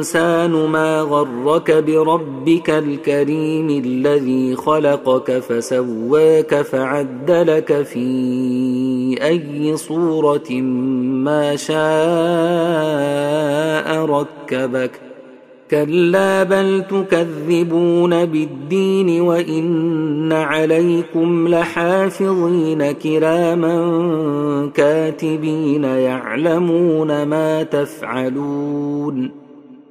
الإنسان ما غرك بربك الكريم الذي خلقك فسواك فعدلك في أي صورة ما شاء ركبك. كلا بل تكذبون بالدين وإن عليكم لحافظين كراما كاتبين يعلمون ما تفعلون.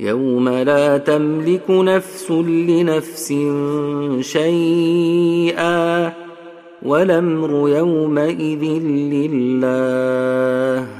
يوم لا تملك نفس لنفس شيئا والأمر يومئذ لله.